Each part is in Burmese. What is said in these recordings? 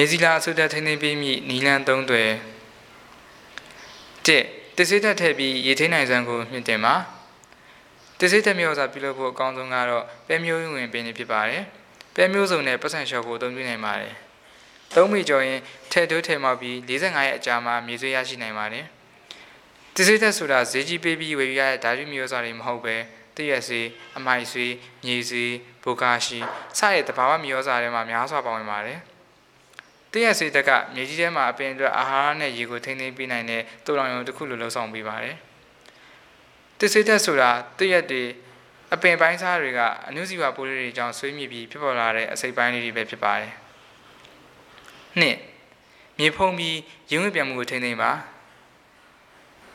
မြေစီလာအဆုတက်ထိန်းသိမ်းပေးမိနီလန်သုံးတွေတစ်တစ္ဆေးတက်ထည့်ပြီးရေထိန်းနိုင်စွမ်းကိုမြင့်တင်ပါတစ္ဆေးတက်မျိုးစားပြုလုပ်ဖို့အကောင်းဆုံးကတော့ပဲမျိုးဝင်ပင်နေဖြစ်ပါတယ်ပဲမျိုးစုံနဲ့ပတ်စံလျှော့ကိုအသုံးပြုနိုင်ပါတယ်သုံးမိကျော်ရင်ထဲတိုးထဲမောက်ပြီး45ရက်အကြာမှာမြေဆွေးရရှိနိုင်ပါတယ်တစ္ဆေးတက်ဆိုတာဈေးကြီးပေးပြီးဝယ်ယူရတဲ့ဓာတုမျိုးစားတွေမဟုတ်ပဲတရက်စေးအမိုက်ဆွေးမြေစေးဘိုကာရှိစတဲ့တဘာဝမျိုးစားတွေမှာများစွာပါဝင်ပါတယ် တရက်စေးတက်ကမြေကြီးထဲမှာအပင်အတွက်အာဟာရနဲ့ရေကိုထိန်းသိမ်းပေးနိုင်တဲ့တူလောင်ရုံတစ်ခုလိုလှုပ်ဆောင်ပေးပါတယ်တစ္ဆေးတက်ဆိုတာတရက်တွေအပင်ပိုင်းစားတွေကအနုစီဝပိုးလေးတွေကြောင့်ဆွေးမြေပြီးဖြစ်ပေါ်လာတဲ့အစိပ်ပိုင်းလေးတွေပဲဖြစ်ပါတယ်နှစ်မြေဖုံးပြီးရင်းဝဲပြန်မှုကိုထိန်းသိမ်းပါ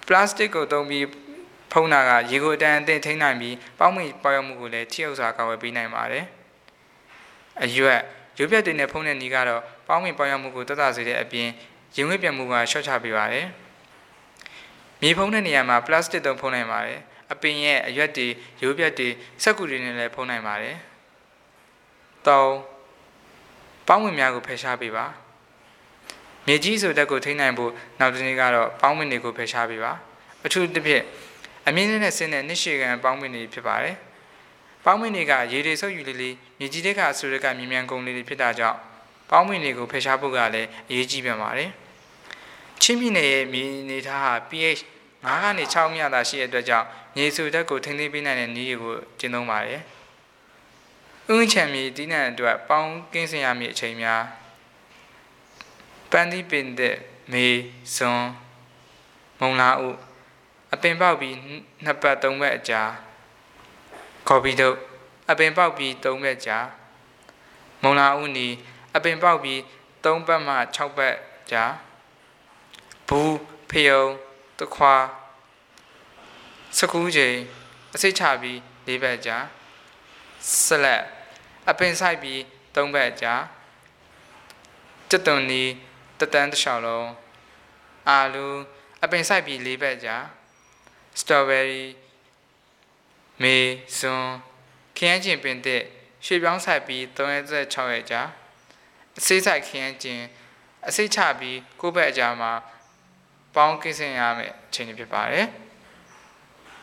ပလတ်စတစ်ကိုသုံးပြီးဖုံးတာကရေကိုအတန်အသင့်ထိန်းနိုင်ပြီးပေါင်းမိပေါရောက်မှုကိုလည်းထိရောက်စွာကာကွယ်ပေးနိုင်ပါတယ်အရွက် ရုပ်ပြတ်တွေနဲ့ဖုံးတဲ့နီးကတော့ပေါင်းမိပေါရောက်မှုကိုတက်တာစေတဲ့အပြင်ရင်ဝဲပြန်မှုကရှော့ချပေးပါတယ်မြေဖုံးတဲ့နေရာမှာပလတ်စတစ်သုံးဖုံးနိုင်ပါတယ်အပင်ရဲ့အရွက်တွေရိုးပြတ်တွေစက်ကူတွေနဲ့လည်းဖုံးနိုင်ပါတယ်။၃ပေါင်းဝင်များကိုဖယ်ရှားပေးပါ။မြေကြီးဆိုတဲ့ကိုထိန်းနိုင်ဖို့နောက်တစ်နေ့ကတော့ပေါင်းဝင်တွေကိုဖယ်ရှားပေးပါ။အထူးသဖြင့်အမြင့်နဲ့ဆင်းတဲ့နှစ်ရှည်ကန်ပေါင်းဝင်တွေဖြစ်ပါတယ်။ ပေါင်းဝင်တွေကရေတွေဆုပ်ယူလေးလေးမြေကြီးတွေကအဆူတွေကမြ мян ကုန်လေးတွေဖြစ်တာကြောင့်ပေါင်းဝင်တွေကိုဖယ်ရှားဖို့ကလည်းအရေးကြီးပြန်ပါတယ်။ချင်းပြည်နယ်ရဲ့မြေနေသားဟာ pH 9ကနေ6မြတာရှိတဲ့အတွက်ကြောင့်မြေစုဓာတ်ကိုထိန်းသိမ်းပေးနိုင်တဲ့နည်းတွေကိုကျင့်သုံးပါတယ်။ဥချံမြေတီးနှံအတွက်ပေါင်းကင်းစင်ရမည့်အချိန်များပန်းသီးပင်တဲ့မေဇွန်မုံလာဥအပင်ပေါက်ပြီးနှစ်ပတ်သုံးပတ်အကြာ ကော်ပီတို့အပင်ပေါက်ပြီးသုံးပတ်ကြာမုံလာဥနီအပင်ပေါက်ပြီး3ပတ်မှ6ပတ်ကြာဘူးဖျုံတခွာစကူးချိန်အစိတ်ချပြီး၄ဘက်ကြာဆက်လက်အပင်ဆိုင်ပြီး၃ဘက်ကြာကြက်သွန်နီတတန်းတစ်လျှောက်လုံးအာလူအပင်ဆိုင်ပြီး၄ဘက်ကြာစတော်ဘယ်ရီ မေဇွန်ခရမ်းကျင်ပင်တဲ့ရွှေပြောင်းဆိုင်ပြီး36ရက်ကြာအစိတ်ဆိုင်ခရမ်းကျင်အစိတ်ချပြီး၉ဘက်အကြာမှာပေါင်းကိစ္စရမယ်အချိန်ဖြစ်ပါတယ်